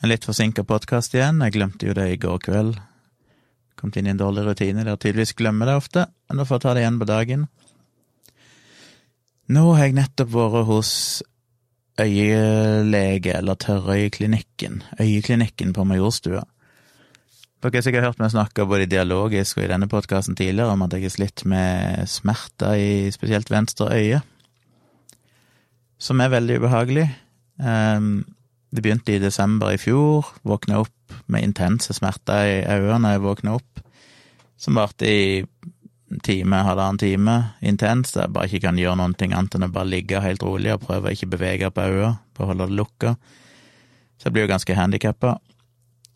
En litt forsinka podkast igjen. Jeg glemte jo det i går kveld. Kom inn i en dårlig rutine der tydeligvis glemmer det ofte, men da får jeg ta det igjen på dagen. Nå har jeg nettopp vært hos øyelege, eller Tørrøyeklinikken, øyeklinikken på Majorstua. Dere har sikkert hørt meg snakke både dialogisk og i denne podkasten tidligere om at jeg har slitt med smerter i spesielt venstre øye, som er veldig ubehagelig. Um, det begynte i desember i fjor. Våkna opp med intense smerter i øynene når jeg våkna opp, som varte i time, halvannen time, intenst. Jeg bare ikke kan gjøre noen ting annet enn å bare ligge helt rolig og prøve å ikke bevege på øynene, å holde det lukka. Så jeg blir jo ganske handikappa.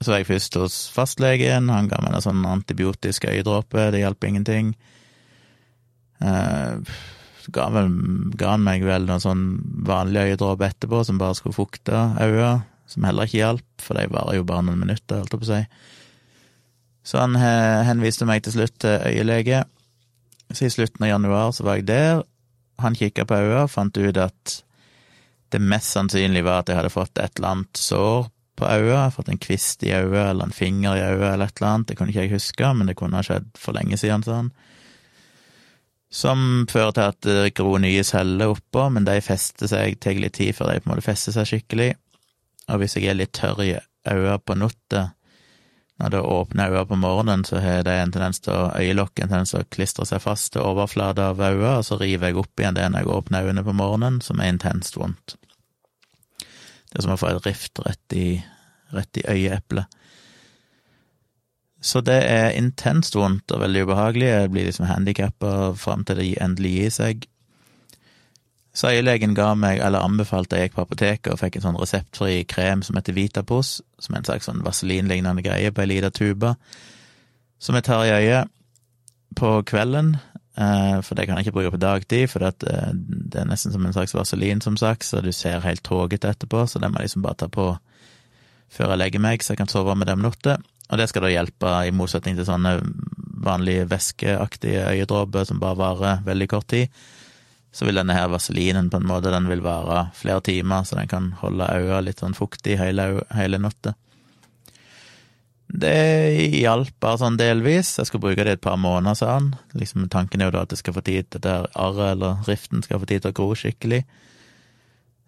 Så var jeg først hos fastlegen, han ga meg en sånn antibiotisk øyedråpe, det hjalp ingenting. Uh, ga, vel, ga han meg vel noen sånn vanlig øyedråp etterpå som bare skulle fukte øynene, som heller ikke hjalp, for de varer jo bare noen minutter, holdt jeg på å si. Så han henviste meg til slutt til øyelege. Så i slutten av januar så var jeg der. Han kikka på øynene, fant ut at det mest sannsynlig var at jeg hadde fått et eller annet sår på øyet, fått en kvist i øyet eller en finger i øyet eller et eller annet, det kunne ikke jeg huske, men det kunne ha skjedd for lenge siden, sa han som fører til at det gror nye celler oppå, men de fester seg, tar litt tid før de på en måte fester seg skikkelig. Og hvis jeg er litt tørr i øynene på natta, når det åpner øynene på morgenen, så har det en tendens til å øyelokket en tendens til å klistre seg fast til overflata av øynene, og så river jeg opp igjen det når jeg åpner øynene på morgenen, som er intenst vondt. Det er som å få et rift rett i, rett i øyeeplet. Så det er intenst vondt og veldig ubehagelig. Jeg blir liksom handikappa fram til det endelig gir seg. Så øyelegen ga meg, eller anbefalte jeg gikk på apoteket og fikk en sånn reseptfri krem som heter Vitapos, som er en slags sånn vaselinlignende greie på ei lita tube, som jeg tar i øyet på kvelden. Eh, for det kan jeg ikke bruke på dagtid, for det er nesten som en slags vaselin, som sagt, så du ser helt tågete etterpå, så det må jeg liksom bare ta på før jeg legger meg, så jeg kan sove med det om natta. Og det skal da hjelpe, i motsetning til sånne vanlige væskeaktige øyedråper som bare varer veldig kort tid. Så vil denne her vaselinen på en måte, den vil vare flere timer, så den kan holde øya litt sånn fuktig hele, hele natta. Det hjalp bare sånn delvis. Jeg skal bruke det et par måneder, sa han. Liksom, tanken er jo da at det skal få tid til dette arret eller riften skal få tid til å gro skikkelig.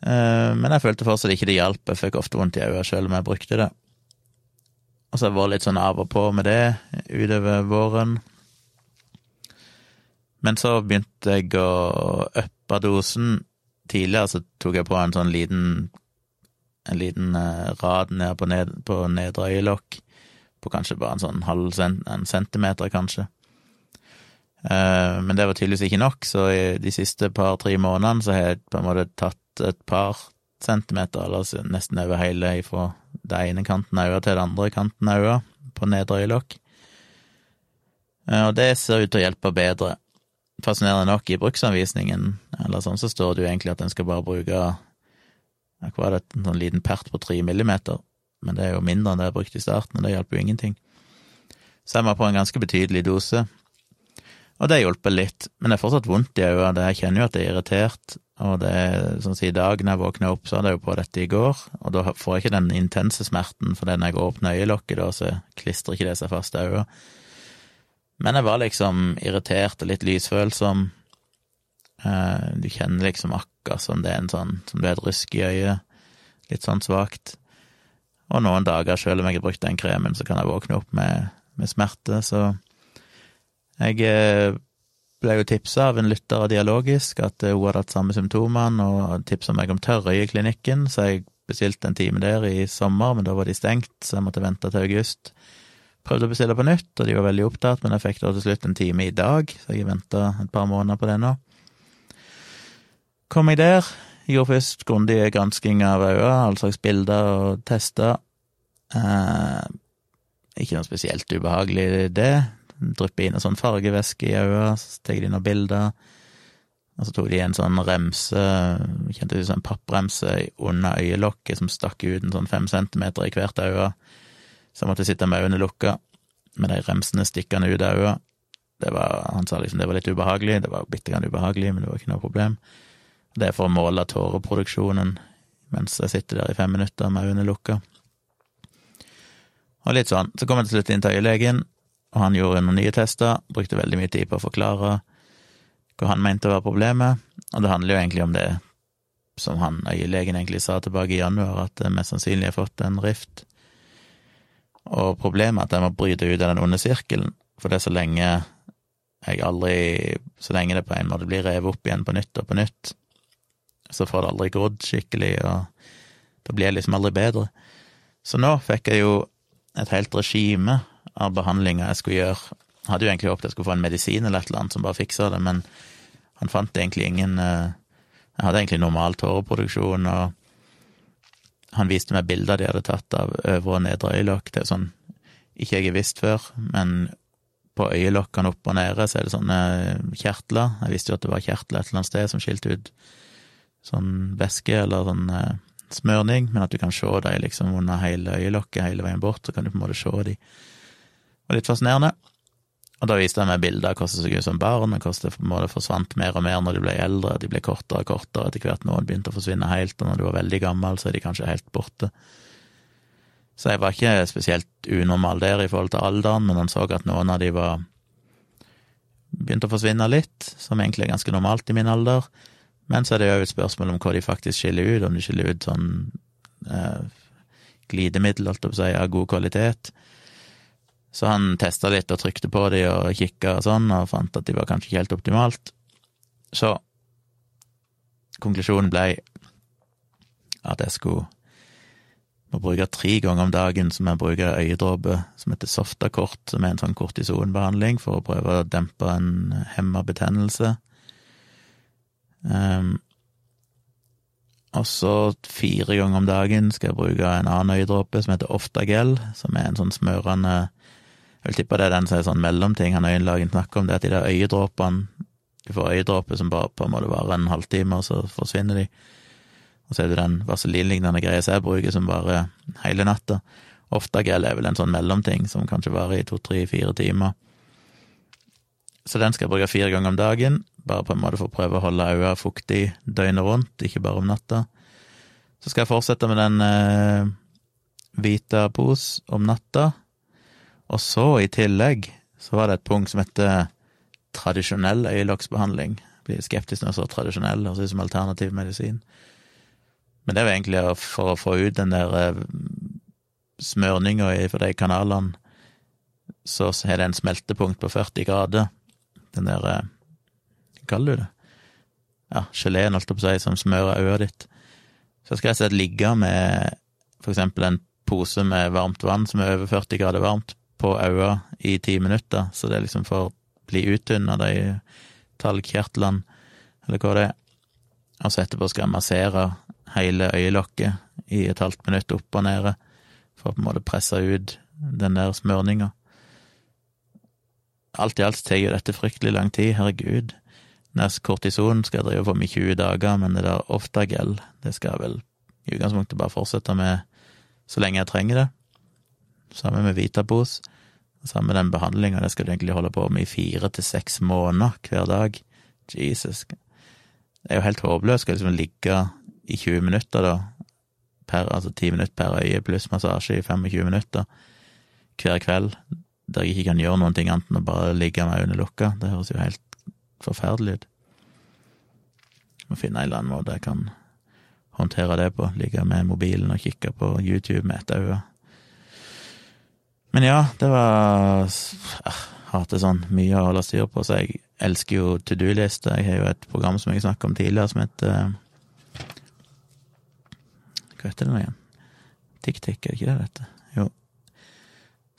Eh, men jeg følte fortsatt ikke det hjalp. Jeg fikk ofte vondt i øynene selv om jeg brukte det. Og så har jeg vært litt sånn av og på med det utover våren. Men så begynte jeg å uppe dosen. Tidligere så tok jeg på en sånn liten en liten uh, rad ned på, ned, på nedre øyelokk, på kanskje bare en sånn halv cent, en centimeter, kanskje. Uh, men det var tydeligvis ikke nok, så de siste par-tre månedene så har jeg på en måte tatt et par centimeter, eller nesten over hele fra det ene kanten av øyet til den andre kanten av øyet, på nedre øyelokk. Eh, og det ser ut til å hjelpe bedre. Fascinerende nok, i bruksanvisningen, eller sånn, så står det jo egentlig at en skal bare bruke hva var det, en sånn liten pert på tre millimeter, men det er jo mindre enn det jeg brukte i starten, og det hjelper jo ingenting. Så jeg var på en ganske betydelig dose, og det hjelper litt, men det er fortsatt vondt i øynene, jeg kjenner jo at det er irritert, og det er sånn si, i dag når jeg våkner opp, så hadde jeg jo på dette i går, og da får jeg ikke den intense smerten, for når jeg åpner øyelokket, da, så klistrer ikke det seg fast i øynene. Men jeg var liksom irritert og litt lysfølsom. Eh, du kjenner liksom akkurat som det er en sånn, som det er et rusk i øyet, litt sånn svakt. Og noen dager, selv om jeg har brukt den kremen, så kan jeg våkne opp med, med smerte, så jeg eh, ble jo tipsa av en lytter av Dialogisk at hun hadde hatt samme symptomene, og tipsa meg om Tørrøyeklinikken, så jeg bestilte en time der i sommer, men da var de stengt, så jeg måtte vente til august. Prøvde å bestille på nytt, og de var veldig opptatt, men jeg fikk da til slutt en time i dag, så jeg venta et par måneder på det nå. Kom jeg der, gjorde først grundig gransking av øynene, all slags bilder og tester. Eh, ikke noe spesielt ubehagelig, det drypper inn en sånn fargevæske i øynene, så tar de noen bilder. Og så tok de en sånn remse, kjente ut som en pappremse under øyelokket som stakk ut en sånn fem centimeter i hvert øye, så jeg måtte sitte med øynene lukka, med de remsene stikkende ut av øyet. Det han sa liksom det var litt ubehagelig, det var bitte grann ubehagelig, men det var ikke noe problem. Det er for å måle tåreproduksjonen mens jeg sitter der i fem minutter med øynene lukka. Og litt sånn. Så kom jeg til slutt inn til øyelegen, og han gjorde noen nye tester, brukte veldig mye tid på å forklare hva han mente var problemet, og det handler jo egentlig om det som han øyelegen egentlig sa tilbake i januar, at det mest sannsynlig har fått en rift. Og problemet er at jeg må bryte ut av den onde sirkelen, for det er så lenge jeg aldri Så lenge det på en måte blir revet opp igjen på nytt og på nytt, så får det aldri grodd skikkelig, og da blir jeg liksom aldri bedre. Så nå fikk jeg jo et helt regime av behandlinga jeg skulle gjøre. Jeg hadde jo egentlig håpet jeg skulle få en medisin eller et eller annet som bare fiksa det, men han fant egentlig ingen eh, Jeg hadde egentlig normal tåreproduksjon, og han viste meg bilder de hadde tatt av øvre og nedre øyelokk. Det er sånn ikke jeg har visst før, men på øyelokkene opp og nede så er det sånne kjertler. Jeg visste jo at det var kjertler et eller annet sted som skilte ut sånn væske eller sånn eh, smørning, men at du kan se dem liksom under hele øyelokket hele veien bort, så kan du på en måte se dem. Var litt fascinerende. Og da viste jeg meg bilder av hvordan det så ut som barn, og hvordan det forsvant mer og mer når de ble eldre, de ble kortere og kortere etter hvert, noen begynte å forsvinne helt, og når du var veldig gammel, så er de kanskje helt borte. Så jeg var ikke spesielt unormal der i forhold til alderen, men han så at noen av de var begynte å forsvinne litt, som egentlig er ganske normalt i min alder. Men så er det jo et spørsmål om hva de faktisk skiller ut, om de skiller ut sånn eh, glidemiddel, holdt jeg på å si, av god kvalitet. Så han testa litt og trykte på de og kikka og sånn, og fant at de var kanskje ikke helt optimalt. Så konklusjonen ble at jeg skulle må bruke tre ganger om dagen som jeg bruker øyedråpe som heter Softakort, som er en sånn kortisonbehandling for å prøve å dempe en hemma betennelse. Um, og så fire ganger om dagen skal jeg bruke en annen øyedråpe som heter Oftagel, som er en sånn smørende jeg vil tippe det er den som er sånn mellomting han øyenlagen snakker om, det er at de der øyedråpene Du får øyedråper som bare på en måte varer en halvtime, og så forsvinner de. Og så er det den vaselinlignende greia som jeg bruker, som varer hele natta. Oftagel er vel en sånn mellomting som kanskje varer i to, tre, fire timer. Så den skal jeg bruke fire ganger om dagen, bare på en måte for å prøve å holde øynene fuktig døgnet rundt, ikke bare om natta. Så skal jeg fortsette med den eh, hvite Pos om natta, og så, i tillegg, så var det et punkt som heter tradisjonell øyelokksbehandling. Blir skeptisk når jeg sier tradisjonell, høres ut som alternativ medisin. Men det var egentlig for å få ut den der eh, smørninga fra de kanalene. Så har det en smeltepunkt på 40 grader. Den der eh, Hva kaller du det? Ja, geleen, holdt jeg på å si, som smører øyet ditt. Så skal jeg sett ligge med for eksempel en pose med varmt vann som er over 40 grader varmt, på øya i ti minutter, så det liksom får bli uttynna, de talgkjertlene, eller hva det er. Og så etterpå skal jeg massere hele øyelokket i et halvt minutt opp og nede, for å på en måte presse ut den der smørninga. Alt i alt tar jo dette fryktelig lang tid, herregud. Neste kortison skal jeg drive på med i 20 dager, men det der Oftagel, det skal jeg vel i utgangspunktet bare fortsette med så lenge jeg trenger det. Samme med Vitapos. Samme med den behandlinga, det skal du egentlig holde på med i fire til seks måneder hver dag. Jesus. Det er jo helt håpløst. Skal liksom ligge i 20 minutter, da. Per, altså 10 minutter per øye pluss massasje i 25 minutter hver kveld, der jeg ikke kan gjøre noen ting annet enn å bare ligge med øynene lukka. Det høres jo helt forferdelig ut. Må finne en eller annen måte jeg kan håndtere det på. Ligge med mobilen og kikke på YouTube med ett øye. Men ja, det var Jeg hater sånn mye å holde styr på, så jeg elsker jo to do-liste. Jeg har jo et program som jeg snakket om tidligere, som heter Hva heter det nå igjen? TikTik, er det ikke det det heter? Jo.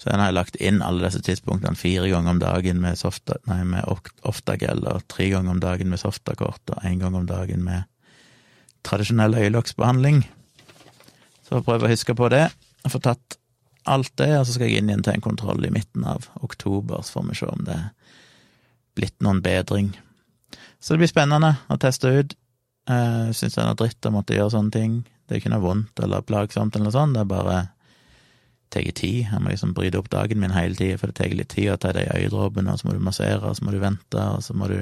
Så den har jeg lagt inn alle disse tidspunktene fire ganger om dagen med, softa, nei, med oftagel, og tre ganger om dagen med softakort, og én gang om dagen med tradisjonell øyelokksbehandling. Så jeg å huske på det. Jeg får tatt alt det, og så skal jeg inn igjen til en kontroll i midten av oktober, så får vi se om det er blitt noen bedring. Så det blir spennende å teste ut. Uh, syns det er noe dritt å måtte gjøre sånne ting. Det er ikke noe vondt eller plagsomt eller noe sånt, det er bare tar tid. Jeg må liksom bryte opp dagen min hele tida, for det tar litt tid å ta de øyedråpene, og så må du massere, og så må du vente, og så må du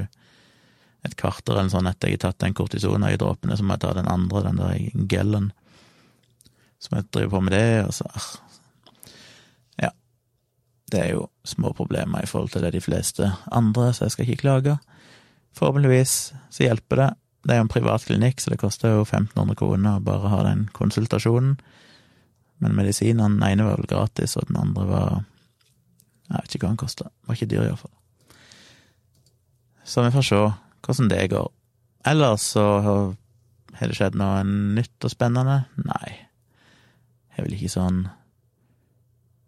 et kvarter eller sånn etter jeg har tatt den kortisonøyedråpen, så må jeg ta den andre, den der gellen. Så må jeg drive på med det, og så Det er jo små problemer i forhold til det de fleste andre, så jeg skal ikke klage. Forhåpentligvis så hjelper det. Det er jo en privat klinikk, så det koster jo 1500 kroner å bare ha den konsultasjonen. Men medisinene, den ene var vel gratis, og den andre var Jeg vet ikke hva den kosta. Var ikke dyr, iallfall. Så vi får se hvordan det går. Ellers så har det skjedd noe nytt og spennende? Nei. Jeg er vel ikke sånn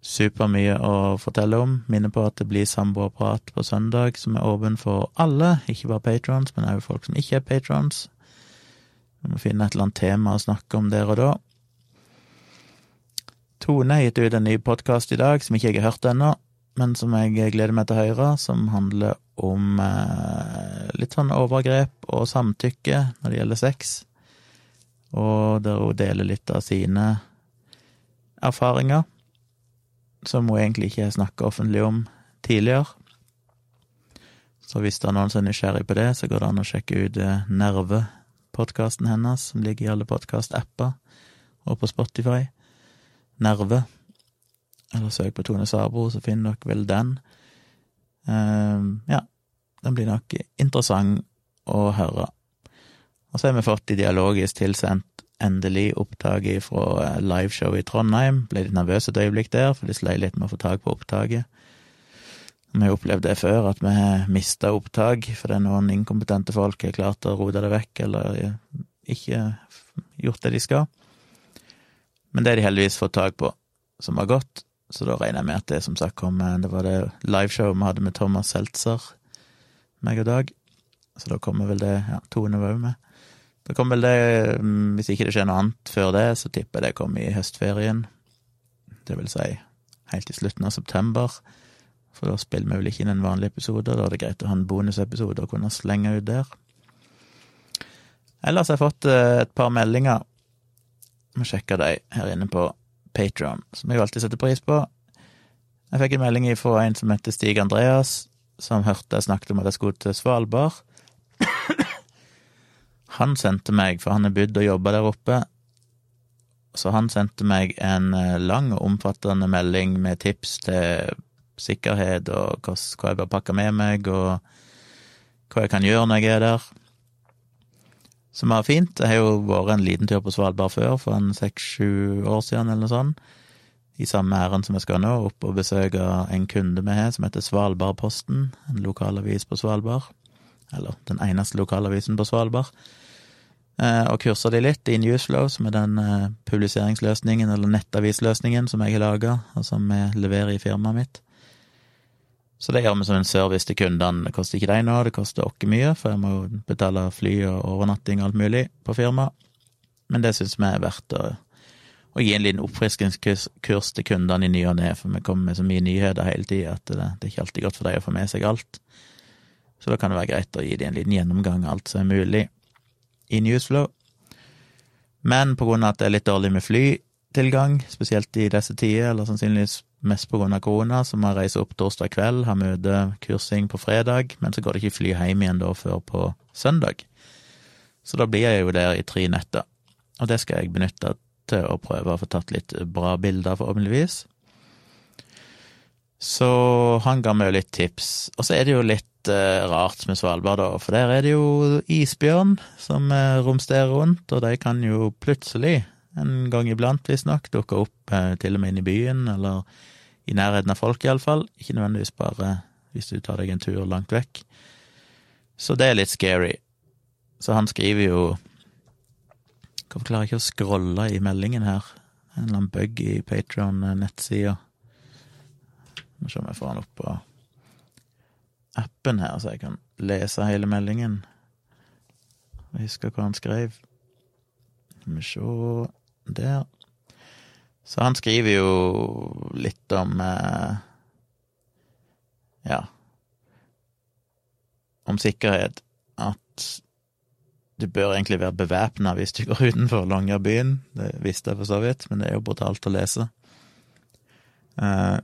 supermye å fortelle om. Minner på at det blir samboerprat på søndag, som er åpen for alle, ikke bare patrons, men også folk som ikke er patrons. Vi må finne et eller annet tema å snakke om der og da. Tone har gitt ut en ny podkast i dag som ikke jeg har hørt ennå, men som jeg gleder meg til å høre, som handler om eh, litt sånn overgrep og samtykke når det gjelder sex, og der hun deler litt av sine erfaringer, som hun egentlig ikke har snakka offentlig om tidligere. Så hvis det er noen som er nysgjerrig på det, så går det an å sjekke ut eh, Nerve-podkasten hennes, som ligger i alle podkast-apper, og på Spotify. Nerve. Eller søk på Tone Sabro, så finner dere vel den. Uh, ja, den blir nok interessant å høre. Og så har vi fått i dialogisk tilsendt endelig opptaket fra eh, liveshow i Trondheim. Ble litt nervøs et øyeblikk der, for det sleit litt med å få tak på opptaket. Vi har opplevd det før, at vi mista opptak fordi noen inkompetente folk har klart å rote det vekk, eller ikke gjort det de skal. Men det har de heldigvis fått tak på, som var godt. Så da regner jeg med at det som sagt kom Det var det liveshowet vi hadde med Thomas Seltzer, meg og Dag. Så da kommer vel det Ja, Tone var òg med. Da kommer vel det, mm, hvis ikke det skjer noe annet før det, så tipper jeg det kommer i høstferien. Det vil si helt i slutten av september. For da spiller vi vel ikke inn en vanlig episode, da er det greit å ha en bonusepisode og kunne slenge ut der. Ellers har jeg fått eh, et par meldinger. Vi sjekker de her inne på Patron, som jeg alltid setter pris på. Jeg fikk en melding fra en som heter Stig Andreas, som hørte jeg snakket om at jeg skulle til Svalbard. Han sendte meg, for han har bodd og jobba der oppe, så han sendte meg en eh, lang og omfattende melding med tips til sikkerhet og hva jeg bør pakke med meg, og hva jeg kan gjøre når jeg er der. Som var fint. Jeg har jo vært en liten tur på Svalbard før, for en seks-sju år siden eller noe sånt. I samme ærend som jeg skal nå, opp og besøke en kunde vi har som heter Svalbardposten, en lokalavis på Svalbard. Eller den eneste lokalavisen på Svalbard. Eh, og kursa de litt i Newsflow, som er den eh, publiseringsløsningen, eller nettavisløsningen, som jeg har laga, og som vi leverer i firmaet mitt. Så det gjør vi som en service til kundene. Det koster ikke deg noe, det koster oss mye, for jeg må betale fly og overnatting og alt mulig på firmaet. Men det syns vi er verdt å, å, gi en liten oppfriskingskurs til kundene i ny og ne, for vi kommer med så mye nyheter hele tida at det, det, er ikke alltid godt for dem å få med seg alt. Så da kan det være greit å gi dem en liten gjennomgang av alt som er mulig i Newsflow. Men på grunn av at det er litt dårlig med flytilgang, spesielt i disse tider, eller sannsynligvis mest på grunn av korona, så må jeg reise opp torsdag kveld, ha møte, kursing på fredag, men så går det ikke fly hjem igjen da før på søndag. Så da blir jeg jo der i tre netter, og det skal jeg benytte til å prøve å få tatt litt bra bilder, forhåpentligvis. Så han ga meg jo litt tips, og så er det jo litt eh, rart med Svalbard, da, for der er det jo isbjørn som eh, romsterer rundt, og de kan jo plutselig en gang iblant, visstnok, dukke opp eh, til og med inn i byen, eller i nærheten av folk, iallfall. Ikke nødvendigvis bare hvis du tar deg en tur langt vekk. Så det er litt scary. Så han skriver jo Hvorfor klarer jeg ikke å scrolle i meldingen her? En eller annen bug i Patron-nettsida. Må se om jeg får han opp på appen her, så jeg kan lese hele meldingen. Jeg husker hva han skrev. Skal vi se der. Så han skriver jo litt om eh, Ja Om sikkerhet. At du bør egentlig være bevæpna hvis du går utenfor Longyearbyen. Det visste jeg for så vidt, men det er jo brutalt å lese. Eh,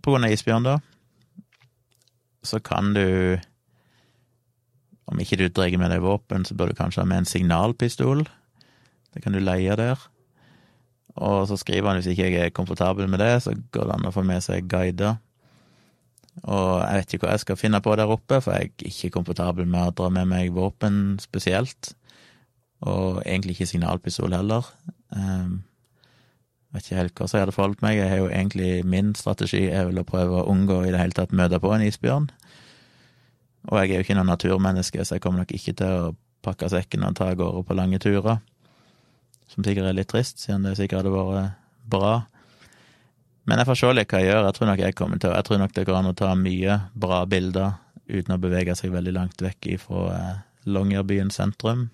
på grunn av isbjørn, da, så kan du Om ikke du drar med deg våpen, så bør du kanskje ha med en signalpistol. Det kan du leie der. Og så skriver han hvis ikke jeg er komfortabel med det, så går det an å få med seg guider. Og jeg vet ikke hva jeg skal finne på der oppe, for jeg er ikke komfortabel med å dra med meg våpen spesielt. Og egentlig ikke signalpistol heller. Um, vet ikke helt hva som hadde forholdt meg. Jeg har jo egentlig Min strategi er vel å prøve å unngå i det hele tatt møte på en isbjørn. Og jeg er jo ikke noe naturmenneske, så jeg kommer nok ikke til å pakke sekken og ta av gårde på lange turer. Som sikkert er litt trist, siden det sikkert hadde vært bra. Men jeg får se litt hva jeg gjør. Jeg tror nok jeg kommer til Jeg tror nok det går an å ta mye bra bilder uten å bevege seg veldig langt vekk ifra eh, Longyearbyen sentrum.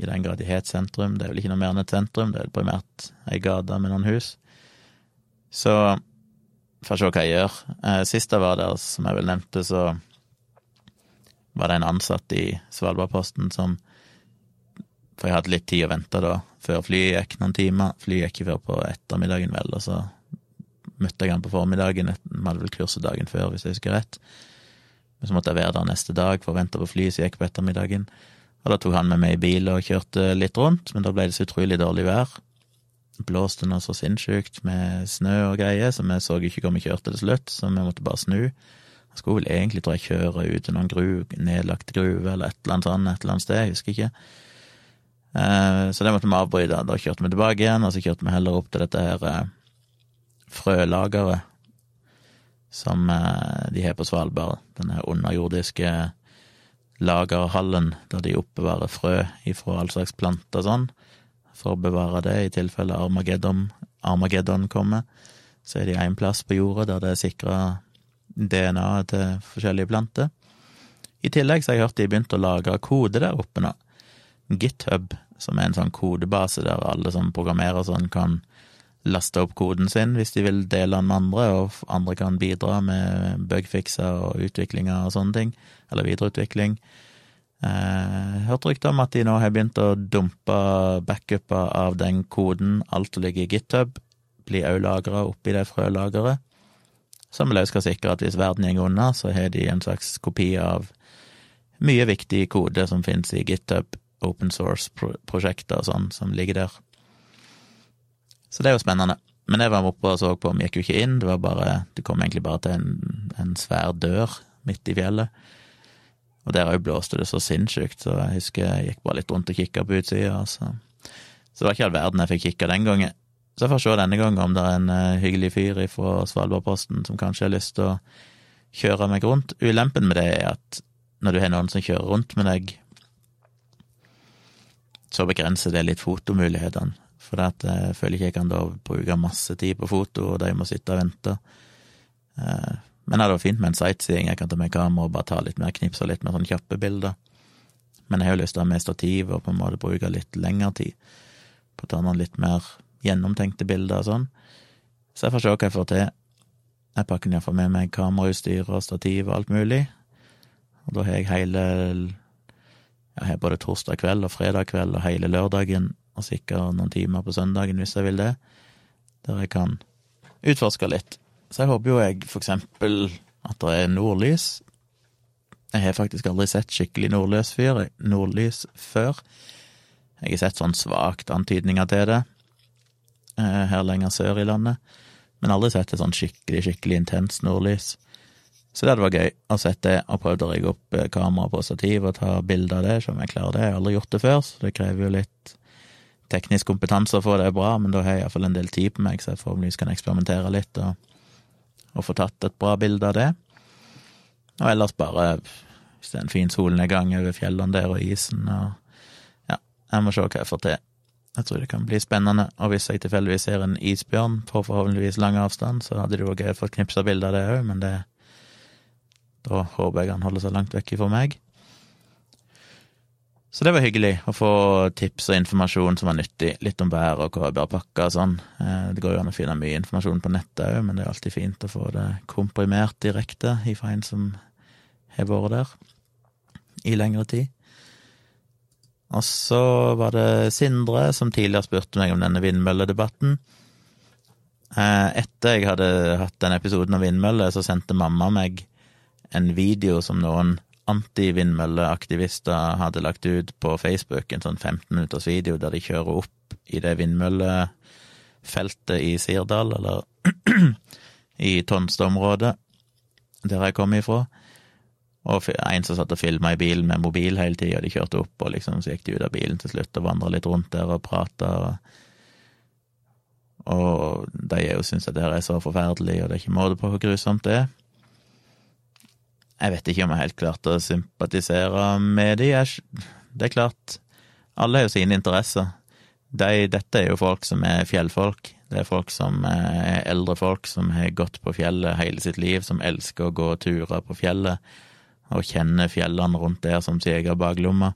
I den grad de het sentrum. Det er vel ikke noe mer enn et sentrum, det er primært ei gate med noen hus. Så får se hva jeg gjør. Eh, sist jeg var der, som jeg vel nevnte, så var det en ansatt i Svalbardposten som For jeg hadde litt tid å vente da, før flyet gikk noen timer. Flyet gikk ikke før på ettermiddagen, vel, og så møtte jeg han på formiddagen. Vi hadde vel kurset dagen før, hvis jeg husker rett. Men så måtte jeg være der neste dag for å vente på flyet som gikk på ettermiddagen. Og da tok han med meg i bil og kjørte litt rundt, men da ble det så utrolig dårlig vær. Blåste noe så sinnssykt med snø og greier, så vi så ikke hvor vi kjørte til slutt, så vi måtte bare snu. Jeg skulle vel egentlig, tror jeg, kjøre ut til noen gruve, nedlagt gruve eller et eller annet sånt et eller annet sted, jeg husker ikke. Eh, så det måtte vi avbryte. Da kjørte vi tilbake igjen, og så kjørte vi heller opp til dette her eh, frølageret som eh, de har på Svalbard, denne underjordiske lagerhallen der de oppbevarer frø ifra all slags planter og sånn, for å bevare det i tilfelle Armageddon, Armageddon kommer. Så er de én plass på jorda der det er sikra DNA til forskjellige planter. I tillegg så har jeg hørt de begynt å lagre kode der oppe nå. GitHub, som er en sånn kodebase der alle som programmerer sånn, kan laste opp koden sin hvis de vil dele den med andre, og andre kan bidra med bugfixer og utviklinger og sånne ting, eller videreutvikling. Eh, hørte rykter om at de nå har begynt å dumpe backuper av den koden, alt ligger i GitHub, blir òg lagra oppi det frølageret, som vel òg skal sikre at hvis verden går unna, så har de en slags kopi av mye viktig kode som finnes i GitHub, open source-prosjekter og sånn, som ligger der. Så det er jo spennende. Men jeg var oppe og så på, vi gikk jo ikke inn, det var bare du kom egentlig bare til en, en svær dør midt i fjellet. Og der òg blåste det så sinnssykt, så jeg husker jeg gikk bare litt rundt og kikka på utsida. Så. så det var ikke all verden jeg fikk kikka den gangen. Så jeg får se denne gangen om det er en uh, hyggelig fyr fra Svalbardposten som kanskje har lyst til å kjøre meg rundt. Ulempen med det er at når du har noen som kjører rundt med deg, så begrenser det litt fotomulighetene. For det eh, jeg føler ikke jeg kan da bruke masse tid på foto, og de må sitte og vente. Uh, men det er da fint med en sightseeing. Jeg kan ta med kamera og bare ta litt mer knips og litt mer sånn kjappe bilder. Men jeg har jo lyst til å ha med stativ og på en måte bruke litt lengre tid på å ta noen litt mer gjennomtenkte bilder og sånn. Så jeg får se hva jeg får til. Jeg pakker iallfall med meg kamerautstyr og stativ og alt mulig. Og da har jeg hele Jeg har både torsdag kveld og fredag kveld og hele lørdagen, og sikkert noen timer på søndagen hvis jeg vil det, der jeg kan utforske litt. Så jeg håper jo jeg for eksempel at det er nordlys. Jeg har faktisk aldri sett skikkelig nordlys før. Nordlys før. Jeg har sett sånn svakt antydninger til det eh, her lenger sør i landet, men aldri sett et sånn skikkelig, skikkelig intens nordlys. Så det hadde vært gøy å sette det, og prøvd å rigge opp eh, kamera på stativ og ta bilde av det, se om jeg klarer det. Jeg har aldri gjort det før, så det krever jo litt teknisk kompetanse få det bra, men da har jeg iallfall en del tid på meg, så jeg forhåpentligvis kan eksperimentere litt og og få tatt et bra bilde av det. Og ellers bare, hvis det er en fin solnedgang over fjellene der og isen og Ja, jeg må se hva jeg får til. Jeg tror det kan bli spennende, og hvis jeg tilfeldigvis ser en isbjørn på forhåpentligvis lang avstand, så hadde det vært gøy å få knipsa bilde av det òg, men det Da håper jeg han holder seg langt vekk fra meg. Så det var hyggelig å få tips og informasjon som var nyttig. Litt om vær og hva jeg bør pakke og sånn. Eh, det går jo an å finne mye informasjon på nettet òg, men det er alltid fint å få det komprimert direkte ifra en som har vært der i lengre tid. Og så var det Sindre som tidligere spurte meg om denne vindmølledebatten. Eh, etter jeg hadde hatt den episoden av vindmøller, så sendte mamma meg en video som noen antivindmølleaktivister hadde lagt ut på Facebook en sånn 15 minutters video der de kjører opp i det vindmølle... feltet i Sirdal, eller i Tonstad-området, der jeg kommer ifra. Og en som satt og filma i bilen med mobil hele tida, de kjørte opp, og liksom så gikk de ut av bilen til slutt og vandra litt rundt der og prata. Og, og de jo syns at det er så forferdelig, og det er ikke måte på hvor grusomt det er. Jeg vet ikke om jeg helt klarte å sympatisere med de. Det er klart, alle har jo sine interesser. De, dette er jo folk som er fjellfolk. Det er folk som er eldre folk som har gått på fjellet hele sitt liv, som elsker å gå turer på fjellet og kjenner fjellene rundt der som sin egen baklomme.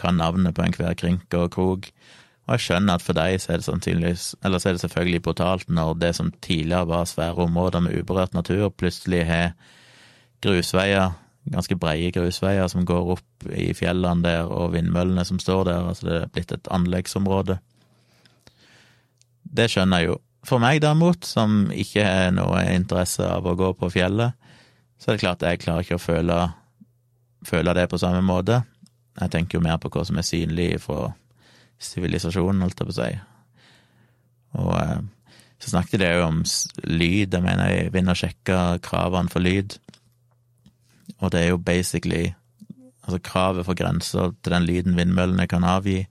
Kan navnet på enhver krinke og krok. Og jeg skjønner at for deg så er det sannsynligvis, eller så er det selvfølgelig brutalt når det som tidligere var svære områder med uberørt natur, plutselig har grusveier, ganske breie grusveier som går opp i fjellene der, og vindmøllene som står der, altså det er blitt et anleggsområde. Det skjønner jeg jo. For meg derimot, som ikke har noe interesse av å gå på fjellet, så er det klart jeg klarer ikke å føle, føle det på samme måte. Jeg tenker jo mer på hva som er synlig fra sivilisasjonen, holdt jeg på å si. Og eh, så snakket de jo om lyd. Jeg mener jeg vil sjekke kravene for lyd. Og det er jo basically Altså kravet for grenser til den lyden vindmøllene kan avgi,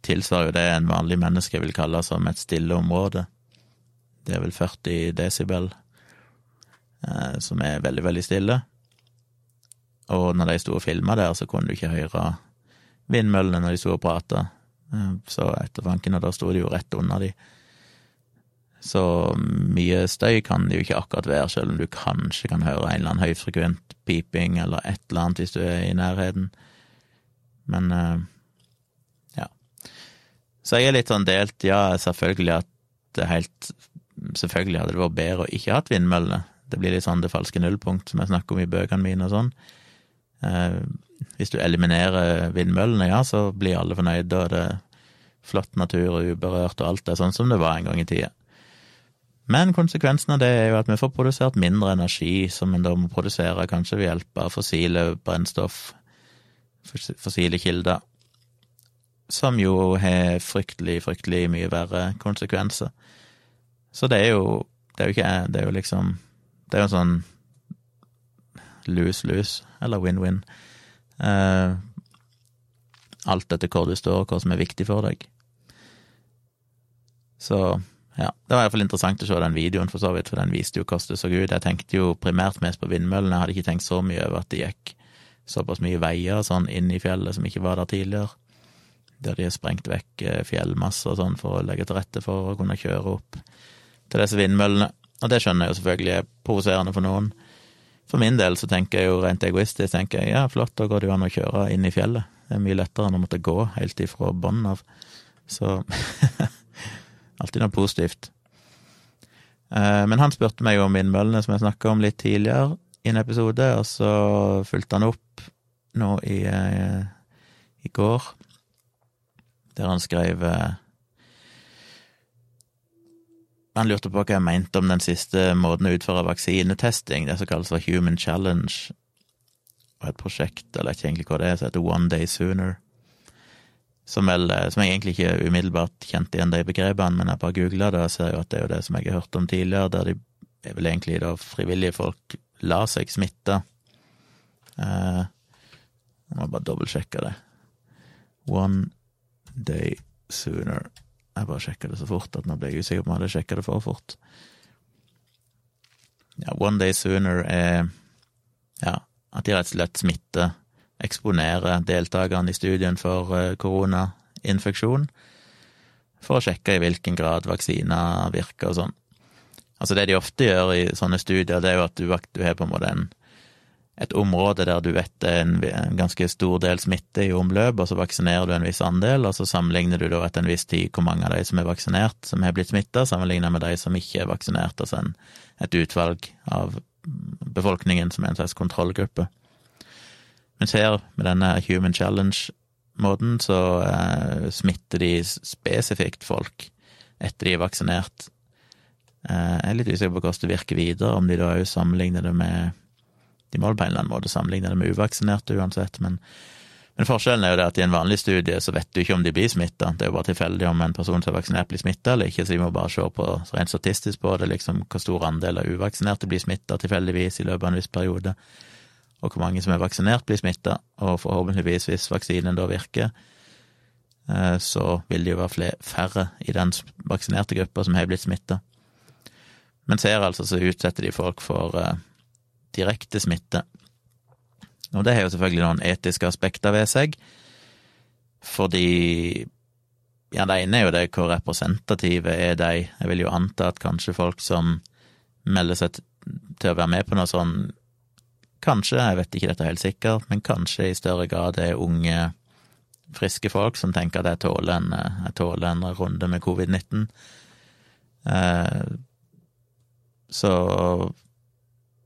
tilsvarer jo det en vanlig menneske vil kalle som et stille område. Det er vel 40 desibel. Eh, som er veldig, veldig stille. Og når de sto og filma der, så kunne du ikke høre vindmøllene når de sto og prata. Eh, så etter fanken, og da sto de jo rett under de. Så mye støy kan det jo ikke akkurat være, selv om du kanskje kan høre en eller annen høyfrekvent piping eller et eller annet hvis du er i nærheten. Men eh, ja. Så jeg er litt sånn delt. Ja, selvfølgelig at det helt Selvfølgelig hadde det vært bedre å ikke hatt vindmøllene. Det blir litt sånn det falske nullpunkt som jeg snakker om i bøkene mine og sånn. Eh, hvis du eliminerer vindmøllene, ja, så blir alle fornøyde, og det er flott natur og uberørt, og alt er sånn som det var en gang i tida. Men konsekvensen av det er jo at vi får produsert mindre energi, som en da må produsere kanskje ved hjelp av fossile brennstoff, fossile kilder, som jo har fryktelig, fryktelig mye verre konsekvenser. Så det er jo Det er jo ikke Det er jo liksom det er jo sånn lose-lose, eller win-win. Uh, alt etter hvor du står, og hva som er viktig for deg. Så ja, det var iallfall interessant å se den videoen, for så vidt, for den viste jo hvordan det så ut. Jeg tenkte jo primært mest på vindmøllene, jeg hadde ikke tenkt så mye over at det gikk såpass mye veier sånn inn i fjellet som ikke var der tidligere. Der de har sprengt vekk eh, fjellmasser og sånn for å legge til rette for å kunne kjøre opp til disse vindmøllene. Og det skjønner jeg jo selvfølgelig er provoserende for noen. For min del så tenker jeg jo rent egoistisk tenker jeg, ja, flott, da går det jo an å kjøre inn i fjellet. Det er mye lettere enn å måtte gå helt ifra bunnen av. Så alltid noe positivt. Eh, men han spurte meg om vindmøllene, som jeg snakka om litt tidligere i en episode, og så fulgte han opp nå i, eh, i går, der han skrev eh, han lurte på hva jeg mente om den siste måten å utføre vaksinetesting, det som kalles for Human Challenge, og et prosjekt, eller ikke egentlig hva det er, som heter One Day Sooner. Som, vel, eh, som jeg egentlig ikke umiddelbart kjente igjen de begrepene, men jeg bare googla det og ser jo at det er jo det som jeg har hørt om tidligere, der de er vel egentlig da frivillige folk la seg smitte. Eh, jeg må bare dobbeltsjekke det. One Day Sooner. Jeg bare sjekka det så fort at nå ble jeg usikker på om jeg hadde sjekka det for fort. Ja, One Day Sooner er ja, at de rett og slett smitter, eksponerer deltakerne i studien for eh, koronainfeksjon, for å sjekke i hvilken grad vaksiner virker og sånn. Altså Det de ofte gjør i sånne studier, det er jo at du, du har på en måte en et område der du vet det er en ganske stor del smitte i omløp, og så vaksinerer du en viss andel, og så sammenligner du da etter en viss tid hvor mange av de som er vaksinert, som har blitt smitta, sammenlignet med de som ikke er vaksinert, altså en, et utvalg av befolkningen som er en slags kontrollgruppe. Mens her, med denne Human Challenge-måten, så eh, smitter de spesifikt folk etter de er vaksinert. Eh, jeg er litt usikker på hvordan det virker videre, om de da òg sammenligner det med de må på en eller annen måte sammenligne det med uvaksinerte uansett, men Men forskjellen er jo det at i en vanlig studie så vet du ikke om de blir smitta, det er jo bare tilfeldig om en person som er vaksinert blir smitta eller ikke, så de må bare se på rent statistisk på det, liksom hvor stor andel av uvaksinerte blir smitta tilfeldigvis i løpet av en viss periode, og hvor mange som er vaksinert blir smitta, og forhåpentligvis, hvis vaksinen da virker, eh, så vil det jo være færre i den vaksinerte gruppa som har blitt smitta. Men ser altså så utsetter de folk for uh, direkte smitte. Og det har jo selvfølgelig noen etiske aspekter ved seg, fordi ja, det ene er jo det hvor representative er de. Jeg vil jo anta at kanskje folk som melder seg til å være med på noe sånn, kanskje, jeg vet ikke dette helt sikkert, men kanskje i større grad er unge, friske folk som tenker at jeg tåler en, jeg tåler en runde med covid-19. Eh, så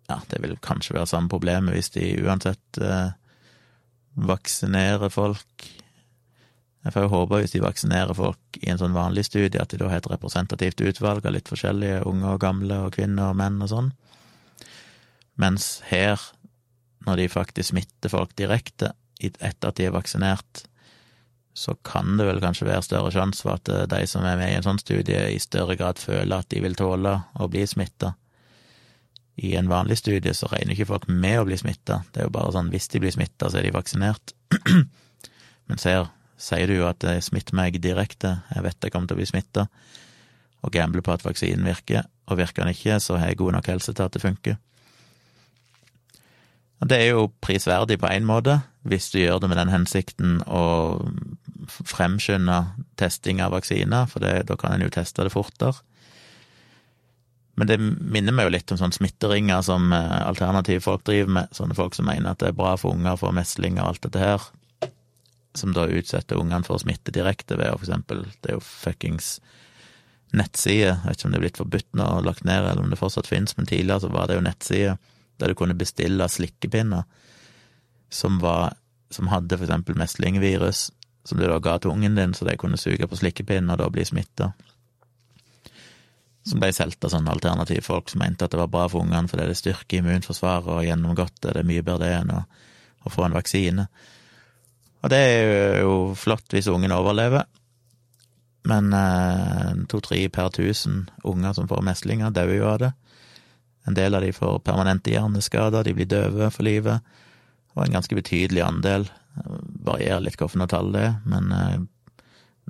ja, det vil kanskje være samme problemet hvis de uansett eh, vaksinerer folk. Jeg får jo håpe hvis de vaksinerer folk i en sånn vanlig studie, at de da har et representativt utvalg av litt forskjellige unge og gamle og kvinner og menn og sånn. Mens her, når de faktisk smitter folk direkte etter at de er vaksinert, så kan det vel kanskje være større sjanse for at eh, de som er med i en sånn studie, i større grad føler at de vil tåle å bli smitta. I en vanlig studie så regner ikke folk med å bli smitta, det er jo bare sånn hvis de blir smitta, så er de vaksinert. Men ser, sier du jo at smitt smitter meg direkte, jeg vet jeg kommer til å bli smitta, og gambler på at vaksinen virker, og virker den ikke, så har jeg god nok helse til at det funker. Det er jo prisverdig på én måte, hvis du gjør det med den hensikten å fremskynde testing av vaksiner, for det, da kan en jo teste det fortere. Men det minner meg jo litt om sånne smitteringer som eh, alternative folk driver med, sånne folk som mener at det er bra for unger for mesling og alt dette her, som da utsetter ungene for å smitte direkte ved å for eksempel Det er jo fuckings nettsider, jeg vet ikke om det er blitt forbudt nå og lagt ned, eller om det fortsatt finnes, men tidligere så var det jo nettsider der du kunne bestille slikkepinner som var som hadde for eksempel meslingvirus, som du da ga til ungen din, så de kunne suge på slikkepinner og da bli smitta. Som ble solgt av sånne alternative folk som mente at det var bra for ungene fordi det styrker immunforsvaret og gjennomgått det, det er mye bedre det enn å, å, få en vaksine. Og det er jo flott hvis ungen overlever, men eh, to-tre per tusen unger som får meslinger, dauer jo av det. En del av de får permanente hjerneskader, de blir døve for livet, og en ganske betydelig andel, varierer litt hvilke tall det er, men eh,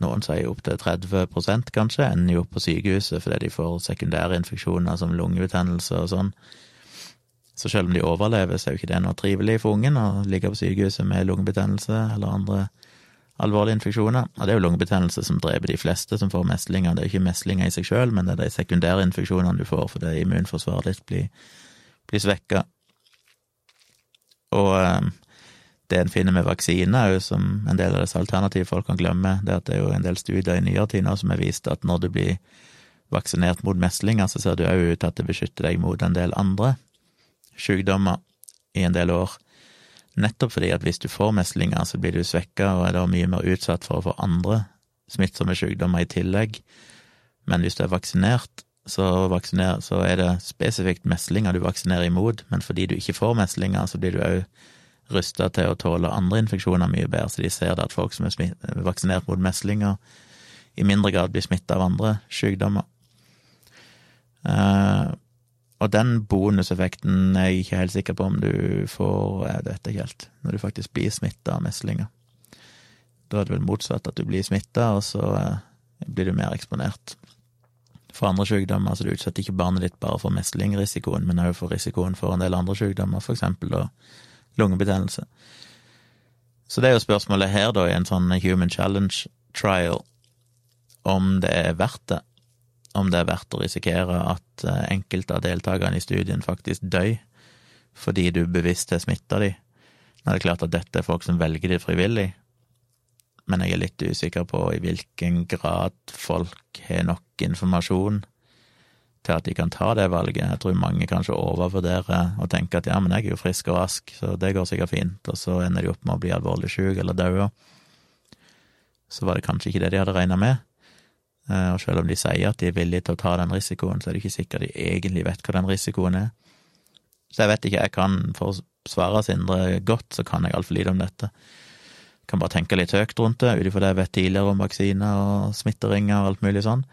noen sier opptil 30 kanskje, ender jo på sykehuset fordi de får sekundære infeksjoner som lungebetennelse og sånn. Så selv om de overlever, så er jo ikke det noe trivelig for ungen å ligge på sykehuset med lungebetennelse eller andre alvorlige infeksjoner. Og det er jo lungebetennelse som dreper de fleste som får meslinger. Det er jo ikke meslinger i seg sjøl, men det er de sekundære infeksjonene du får fordi immunforsvaret ditt blir, blir svekka. Og eh, det en finner med vaksiner, som en del av disse alternative folk kan glemme, det er at det er jo en del studier i nyere tid nå som har vist at når du blir vaksinert mot meslinger, så ser du òg ut til at det beskytter deg mot en del andre sykdommer i en del år. Nettopp fordi at hvis du får meslinger, så blir du svekka og er da mye mer utsatt for å få andre smittsomme sykdommer i tillegg. Men hvis du er vaksinert, så, vaksiner, så er det spesifikt meslinger du vaksinerer imot, men fordi du ikke får meslinger, så blir du òg rusta til å tåle andre infeksjoner mye bedre, så de ser at folk som er vaksinert mot meslinger, i mindre grad blir smitta av andre sykdommer. Uh, og den bonuseffekten er jeg ikke helt sikker på om du får, jeg vet ikke helt, når du faktisk blir smitta av meslinger. Da er det vel motsatt, at du blir smitta, og så uh, blir du mer eksponert for andre sykdommer. Så du utsetter ikke barnet ditt bare for meslingrisikoen, men også for risikoen for en del andre sykdommer, for eksempel lungebetennelse. Så det er jo spørsmålet her, da, i en sånn Human Challenge trial, om det er verdt det. Om det er verdt å risikere at eh, enkelte av deltakerne i studien faktisk dør fordi du bevisst har smitta de. Nå er det klart at dette er folk som velger det frivillig, men jeg er litt usikker på i hvilken grad folk har nok informasjon til at de kan ta det valget. Jeg tror mange kanskje overvurderer og tenker at ja, men jeg er jo frisk og rask, så det går sikkert fint, og så ender de opp med å bli alvorlig syk eller daue. Så var det kanskje ikke det de hadde regna med. Eh, og selv om de sier at de er villige til å ta den risikoen, så er det ikke sikkert de egentlig vet hva den risikoen er. Så jeg vet ikke, jeg kan for å svare Sindre godt, så kan jeg altfor lite om dette. Kan bare tenke litt høyt rundt det, ut ifra det jeg vet tidligere om vaksiner og smitteringer og alt mulig sånn.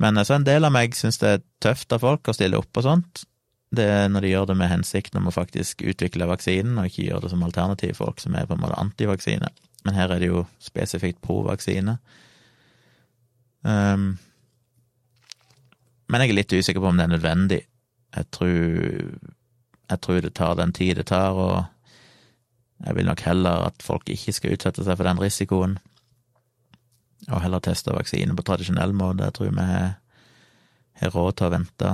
Men så en del av meg syns det er tøft av folk å stille opp og sånt. Det er når de gjør det med hensikten om å faktisk utvikle vaksinen, og ikke gjøre det som alternativ folk som er på en måte antivaksine. Men her er det jo spesifikt pro-vaksine. Um, men jeg er litt usikker på om det er nødvendig. Jeg tror, jeg tror det tar den tid det tar, og jeg vil nok heller at folk ikke skal utsette seg for den risikoen, og heller teste vaksine på tradisjonell måte. Jeg tror vi har råd til å vente,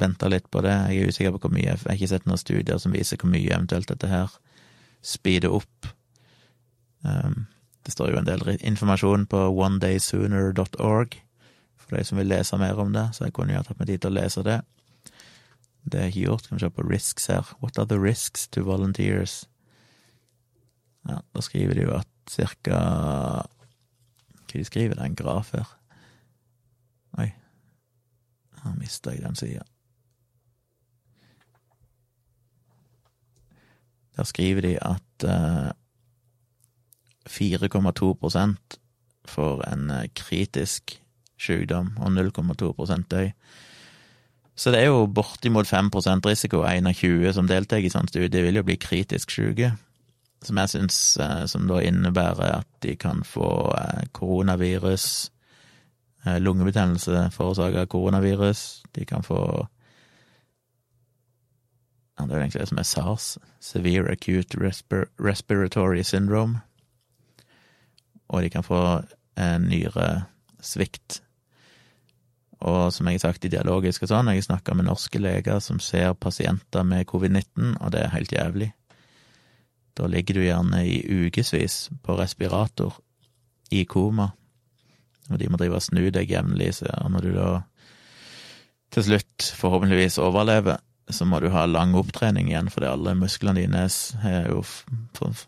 vente litt på det. Jeg er usikker på hvor mye, jeg har ikke sett noen studier som viser hvor mye eventuelt dette her speeder opp. Um, det står jo en del informasjon på onedaysooner.org for de som vil lese mer om det, så jeg kunne jo ha tatt meg tid til å lese det. Det er ikke gjort. Kan vi se på risks her. What are the risks to volunteers? Ja, da skriver de jo at cirka Hva de skriver det? En graf her? Oi, her mista jeg den sida. Der skriver de at uh, 4,2% får en uh, kritisk sykdom, og 0,2 døy. Så det er jo bortimot 5 risiko. 1 av 20 som deltar i sånn studie, vil jo bli kritisk syke. Som jeg syns eh, Som da innebærer at de kan få eh, koronavirus, eh, lungebetennelse forårsaket av koronavirus. De kan få Det er jo egentlig det som er SARS, Severe Acute Respir Respiratory Syndrome. Og de kan få en nyresvikt og som jeg har sagt i dialogisk og sånn, jeg har snakka med norske leger som ser pasienter med covid-19, og det er helt jævlig. Da ligger du gjerne i ukevis på respirator, i koma, og de må drive og snu deg jevnlig, så når du da til slutt forhåpentligvis overlever, så må du ha lang opptrening igjen, fordi alle musklene dine er jo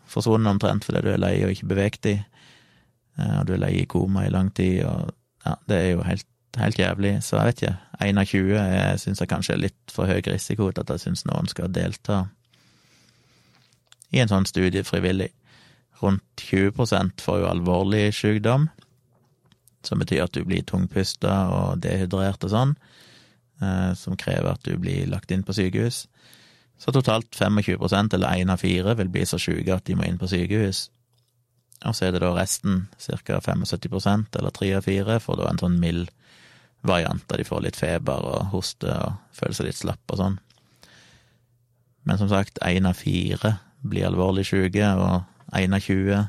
forsvunnet omtrent fordi du er lei og ikke beveget de, eh, og du er i koma i lang tid, og ja, det er jo helt helt jævlig, så jeg vet ikke. 1 av 20 syns jeg kanskje er litt for høy risiko til at jeg syns noen skal delta i en sånn studie frivillig. Rundt 20% får jo alvorlig sykdom, som betyr at du blir tungpusta og dehydrert og sånn, eh, som krever at du blir lagt inn på sykehus. Så totalt 25% eller én av fire, vil bli så syke at de må inn på sykehus. Og så er det da resten, ca. 75% eller 3 av 4, får da en sånn mild variant der De får litt feber og hoste og føler seg litt slapp og sånn. Men som sagt, én av fire blir alvorlig syke, og én av 20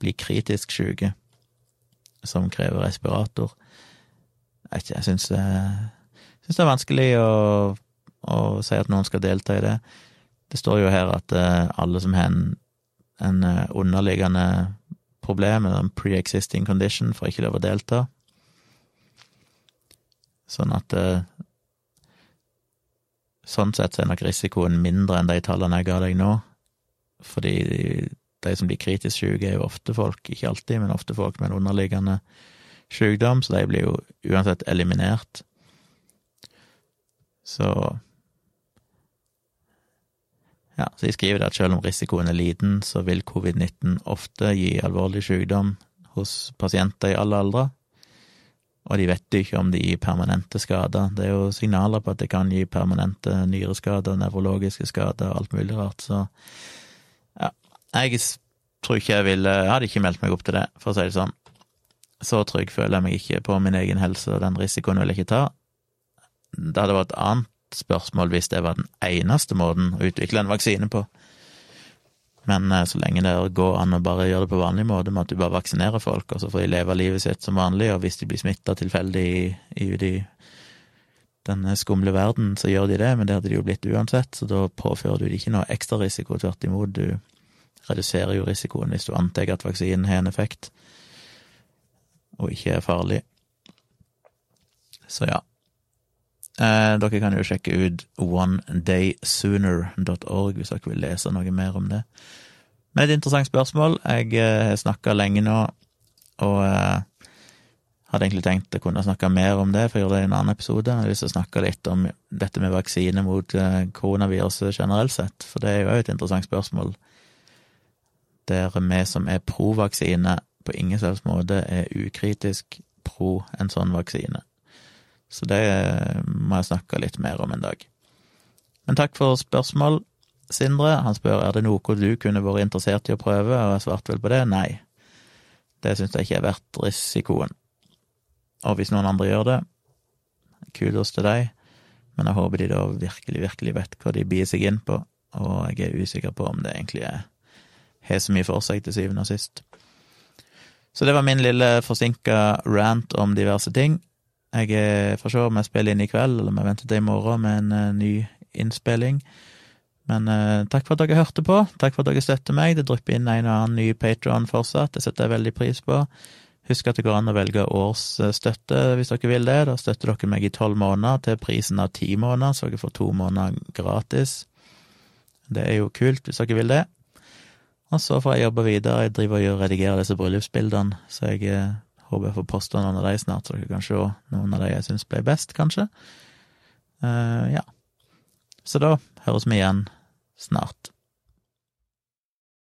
blir kritisk syke, som krever respirator. Jeg jeg syns, det er vanskelig å, å, si at noen skal delta i det. Det står jo her at eh, alle som har en, en eh, underliggende problem, eller en pre-existing condition, får ikke lov å delta. Sånn at eh, Sånn sett så er nok risikoen mindre enn de tallene jeg ga deg nå, fordi de som blir kritisk syke, er jo ofte folk, ikke alltid, men ofte folk med en underliggende sykdom, så de blir jo uansett eliminert. Så ja, så de skriver at selv om risikoen er liten, så vil covid-19 ofte gi alvorlig sykdom hos pasienter i alle aldre og de vet ikke om det gir permanente skader. Det er jo signaler på at det kan gi permanente nyreskader, nevrologiske skader, og alt mulig rart, så ja, jeg tror ikke jeg ville Jeg hadde ikke meldt meg opp til det, for å si det sånn. Så trygg føler jeg meg ikke på min egen helse, og den risikoen vil jeg ikke ta. Det hadde vært annet spørsmål hvis det var den eneste måten å utvikle en vaksine på. Men eh, så lenge det går an å bare gjøre det på vanlig måte, med at du bare vaksinerer folk, og så får de leve livet sitt som vanlig, og hvis de blir smitta tilfeldig ute i denne skumle verden, så gjør de det, men det hadde de jo blitt uansett, så da påfører du de ikke noe ekstra risiko, tvert imot, du reduserer jo risikoen hvis du antar at vaksinen har en effekt, og ikke er farlig. Så ja. Eh, dere kan jo sjekke ut onedaysooner.org hvis dere vil lese noe mer om det. Men et interessant spørsmål. Jeg eh, har snakka lenge nå, og eh, hadde egentlig tenkt å kunne snakke mer om det, for å gjøre det i en annen episode. Jeg har lyst til å snakke litt om dette med vaksine mot eh, koronaviruset generelt sett, for det er jo et interessant spørsmål. der vi som er pro vaksine, på ingen selvs måte er ukritisk pro en sånn vaksine. Så det må jeg snakke litt mer om en dag. Men takk for spørsmål, Sindre. Han spør er det noe du kunne vært interessert i å prøve, og jeg svarte vel på det nei. Det syns jeg ikke er verdt risikoen. Og hvis noen andre gjør det, kudos til deg, men jeg håper de da virkelig, virkelig vet hva de bier seg inn på, og jeg er usikker på om det egentlig er har så mye for seg til syvende og sist. Så det var min lille forsinka rant om diverse ting. Jeg får se om jeg spiller inn i kveld, eller om jeg venter til i morgen med en uh, ny innspilling. Men uh, takk for at dere hørte på, takk for at dere støtter meg. Det drypper inn en og annen ny patron fortsatt, det setter jeg veldig pris på. Husk at det går an å velge årsstøtte hvis dere vil det. Da støtter dere meg i tolv måneder til prisen av ti måneder, så dere får to måneder gratis. Det er jo kult hvis dere vil det. Og så får jeg jobbe videre. Jeg driver og redigerer disse bryllupsbildene, så jeg eh, håper jeg får posta noen av de snart, så dere kan se noen av de jeg syns ble best, kanskje. Uh, ja. Så da høres vi igjen snart.